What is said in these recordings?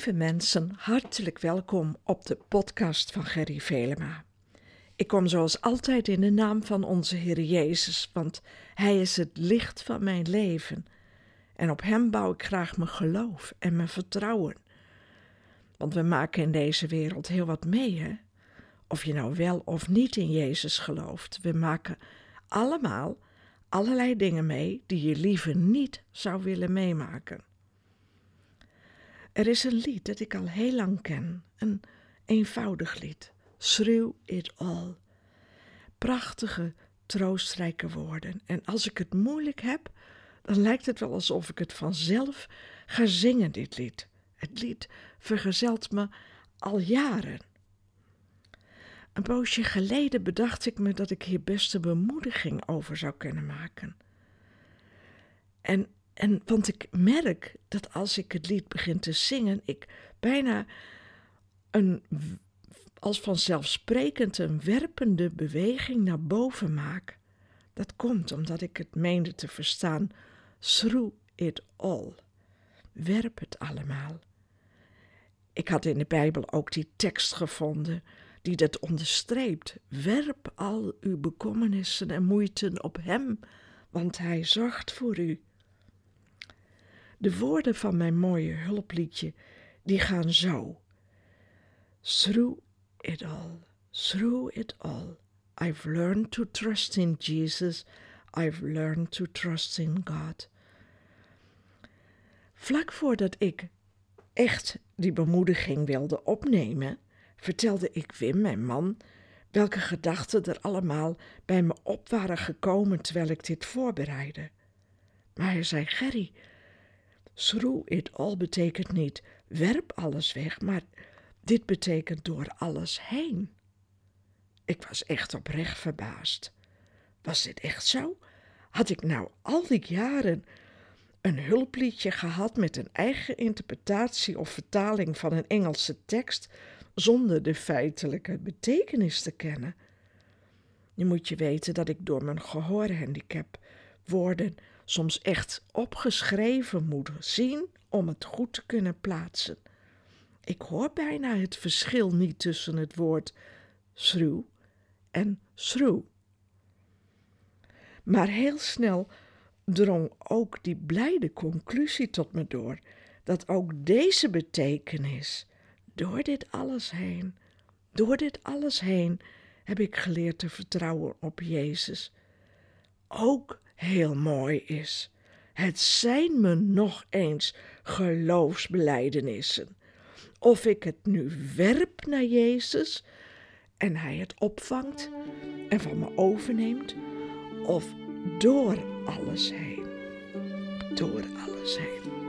Lieve mensen, hartelijk welkom op de podcast van Gerry Velema. Ik kom zoals altijd in de naam van onze Heer Jezus, want Hij is het licht van mijn leven. En op Hem bouw ik graag mijn geloof en mijn vertrouwen. Want we maken in deze wereld heel wat mee, hè? Of je nou wel of niet in Jezus gelooft. We maken allemaal allerlei dingen mee die je liever niet zou willen meemaken. Er is een lied dat ik al heel lang ken, een eenvoudig lied, Through It All. Prachtige, troostrijke woorden. En als ik het moeilijk heb, dan lijkt het wel alsof ik het vanzelf ga zingen, dit lied. Het lied vergezelt me al jaren. Een poosje geleden bedacht ik me dat ik hier best een bemoediging over zou kunnen maken. En en want ik merk dat als ik het lied begin te zingen, ik bijna een als vanzelfsprekend een werpende beweging naar boven maak. Dat komt omdat ik het meende te verstaan. Through it all. Werp het allemaal. Ik had in de Bijbel ook die tekst gevonden die dat onderstreept. Werp al uw bekommernissen en moeiten op Hem, want Hij zorgt voor u. De woorden van mijn mooie hulpliedje, die gaan zo. Through it all, through it all, I've learned to trust in Jesus, I've learned to trust in God. Vlak voordat ik echt die bemoediging wilde opnemen, vertelde ik Wim, mijn man, welke gedachten er allemaal bij me op waren gekomen terwijl ik dit voorbereidde. Maar hij zei: Gerry, Through it all betekent niet werp alles weg, maar dit betekent door alles heen. Ik was echt oprecht verbaasd. Was dit echt zo? Had ik nou al die jaren een hulpliedje gehad met een eigen interpretatie of vertaling van een Engelse tekst zonder de feitelijke betekenis te kennen? Je moet je weten dat ik door mijn gehoorhandicap woorden soms echt opgeschreven moet zien om het goed te kunnen plaatsen. Ik hoor bijna het verschil niet tussen het woord through en through. Maar heel snel drong ook die blijde conclusie tot me door dat ook deze betekenis, door dit alles heen, door dit alles heen, heb ik geleerd te vertrouwen op Jezus. Ook heel mooi is. Het zijn me nog eens geloofsbelijdenissen. Of ik het nu werp naar Jezus en Hij het opvangt en van me overneemt, of door alles heen. Door alles heen.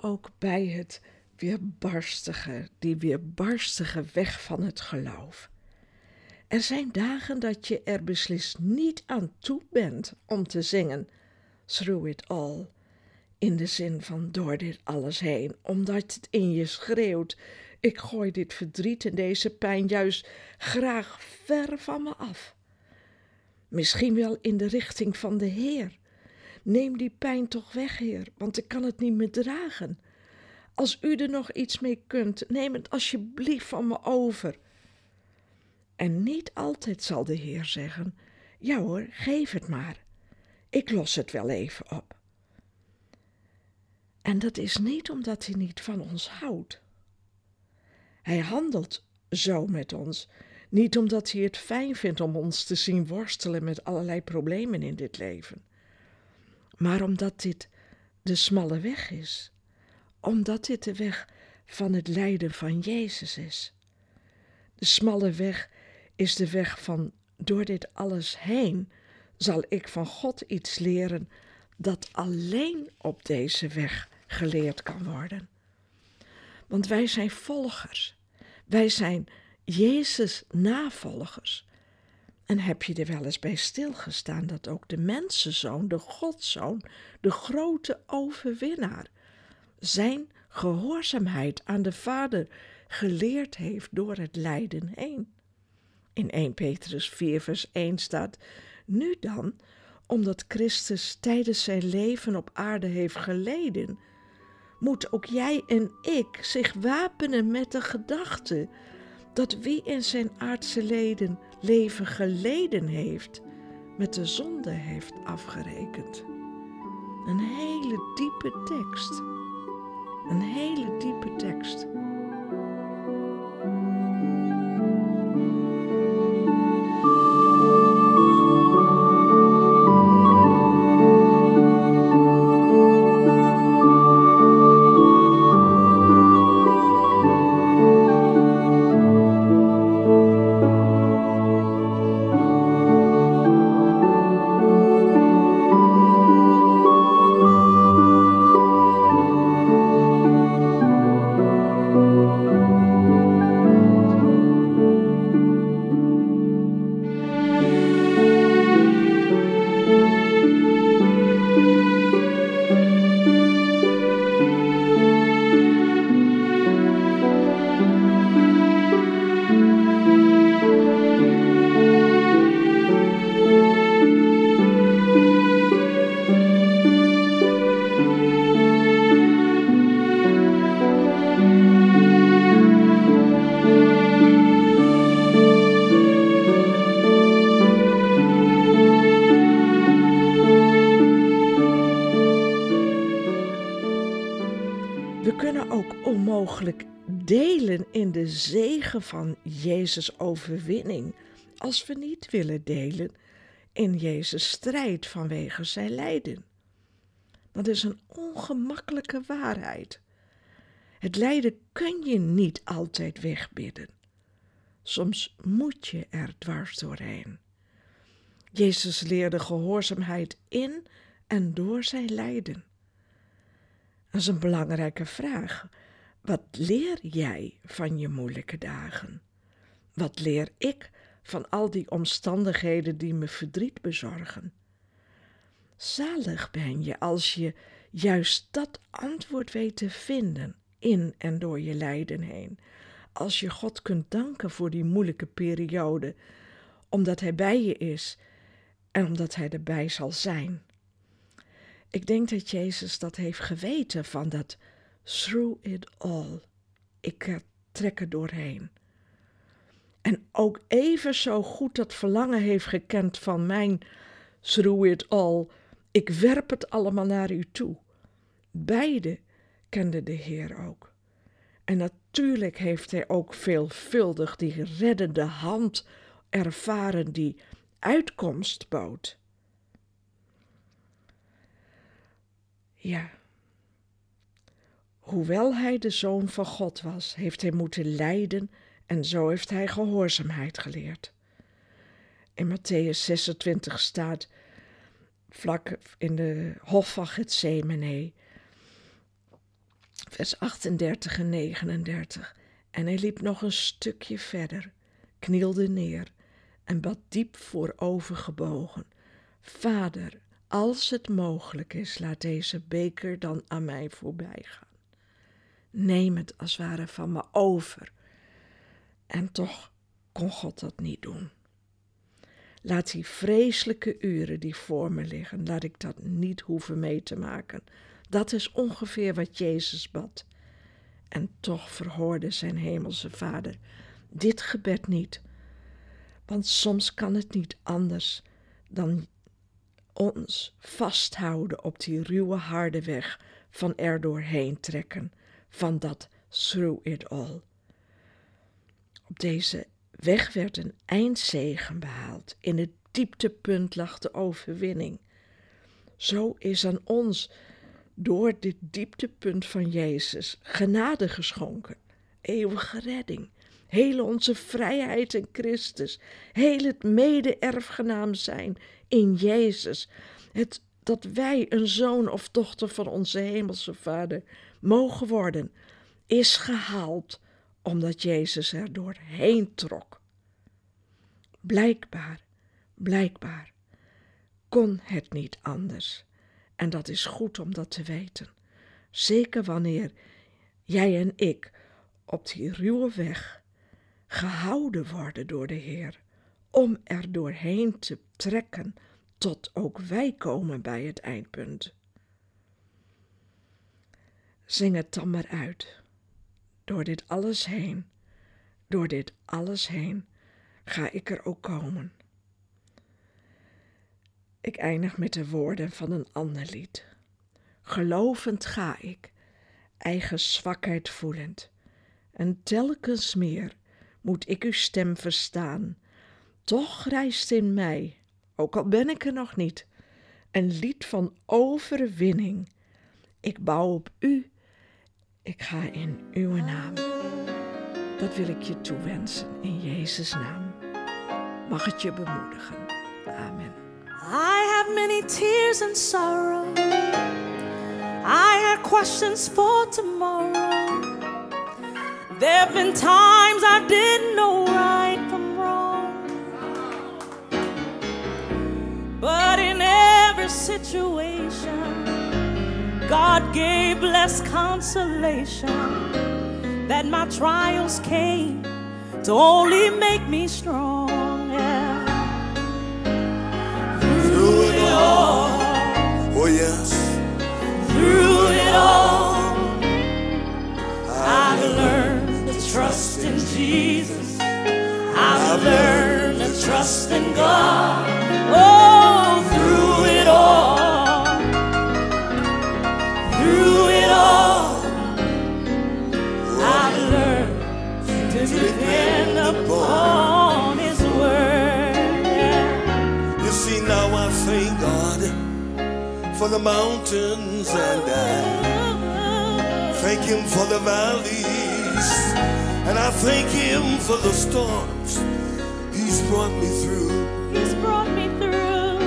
Ook bij het weerbarstige, die weerbarstige weg van het geloof. Er zijn dagen dat je er beslist niet aan toe bent om te zingen Through It All, in de zin van door dit alles heen, omdat het in je schreeuwt, ik gooi dit verdriet en deze pijn juist graag ver van me af. Misschien wel in de richting van de Heer. Neem die pijn toch weg, Heer, want ik kan het niet meer dragen. Als u er nog iets mee kunt, neem het alsjeblieft van me over. En niet altijd zal de Heer zeggen: Ja hoor, geef het maar. Ik los het wel even op. En dat is niet omdat hij niet van ons houdt. Hij handelt zo met ons, niet omdat hij het fijn vindt om ons te zien worstelen met allerlei problemen in dit leven, maar omdat dit de smalle weg is, omdat dit de weg van het lijden van Jezus is. De smalle weg is de weg van door dit alles heen zal ik van God iets leren dat alleen op deze weg geleerd kan worden. Want wij zijn volgers. Wij zijn Jezus navolgers. En heb je er wel eens bij stilgestaan dat ook de mensenzoon, de Godzoon, de grote overwinnaar, zijn gehoorzaamheid aan de Vader geleerd heeft door het lijden heen? In 1 Petrus 4, vers 1 staat: Nu dan, omdat Christus tijdens zijn leven op aarde heeft geleden, moet ook jij en ik zich wapenen met de gedachte dat wie in zijn aardse leden leven geleden heeft, met de zonde heeft afgerekend. Een hele diepe tekst. Een hele diepe tekst. Mogelijk delen in de zegen van Jezus' overwinning als we niet willen delen in Jezus' strijd vanwege zijn lijden. Dat is een ongemakkelijke waarheid. Het lijden kun je niet altijd wegbidden. Soms moet je er dwars doorheen. Jezus leerde gehoorzaamheid in en door zijn lijden. Dat is een belangrijke vraag. Wat leer jij van je moeilijke dagen? Wat leer ik van al die omstandigheden die me verdriet bezorgen? Zalig ben je als je juist dat antwoord weet te vinden in en door je lijden heen. Als je God kunt danken voor die moeilijke periode, omdat Hij bij je is en omdat Hij erbij zal zijn. Ik denk dat Jezus dat heeft geweten van dat through it all. Ik trek er doorheen. En ook even zo goed dat verlangen heeft gekend van mijn through it all. Ik werp het allemaal naar u toe. Beide kende de Heer ook. En natuurlijk heeft hij ook veelvuldig die reddende hand ervaren die uitkomst bood. Ja, Hoewel hij de zoon van God was, heeft hij moeten lijden en zo heeft hij gehoorzaamheid geleerd. In Matthäus 26 staat, vlak in de hof van Gethsemane, vers 38 en 39. En hij liep nog een stukje verder, knielde neer en bad diep voorover gebogen. Vader, als het mogelijk is, laat deze beker dan aan mij voorbij gaan. Neem het als ware van me over. En toch kon God dat niet doen. Laat die vreselijke uren die voor me liggen, laat ik dat niet hoeven mee te maken. Dat is ongeveer wat Jezus bad. En toch verhoorde zijn hemelse Vader dit gebed niet. Want soms kan het niet anders dan ons vasthouden op die ruwe harde weg van er doorheen trekken, van dat through it all. Op deze weg werd een eindzegen behaald. In het dieptepunt lag de overwinning. Zo is aan ons door dit dieptepunt van Jezus genade geschonken, eeuwige redding, hele onze vrijheid in Christus, heel het mede-erfgenaam zijn in Jezus, het dat wij een zoon of dochter van onze hemelse Vader mogen worden, is gehaald omdat Jezus er doorheen trok. Blijkbaar, blijkbaar kon het niet anders. En dat is goed om dat te weten. Zeker wanneer jij en ik op die ruwe weg gehouden worden door de Heer, om er doorheen te trekken tot ook wij komen bij het eindpunt. Zing het dan maar uit. Door dit alles heen, door dit alles heen, ga ik er ook komen. Ik eindig met de woorden van een ander lied. Gelovend ga ik, eigen zwakheid voelend, en telkens meer moet ik uw stem verstaan. Toch rijst in mij, ook al ben ik er nog niet, een lied van overwinning. Ik bouw op u, ik ga in uw naam. Dat wil ik je toewensen in Jezus' naam. Mag het je bemoedigen. Amen. I have many tears and sorrow. I had questions for tomorrow. There have been times I didn't know right from wrong. But in every situation, God gave blessed consolation that my trials came to only make me strong. Yeah. Through it all, Oh, yes. through it all, I've learned to trust in Jesus. I've learned to trust in God. Oh, for the mountains and I thank Him for the valleys and I thank Him for the storms He's brought me through. He's brought me through.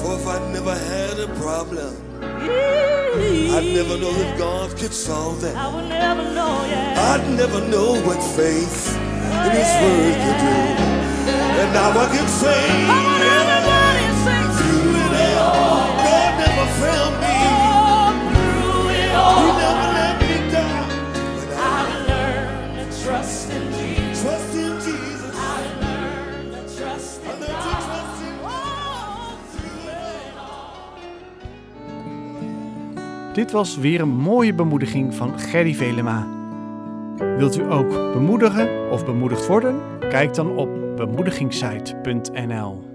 For if I'd never had a problem, I'd never know that God could solve that. I would never know, yeah. I'd never know what faith in His Word could do. And now I can say, Come Dit was weer een mooie bemoediging van Gerry Velema. Wilt u ook bemoedigen of bemoedigd worden? Kijk dan op bemoedigingssite.nl.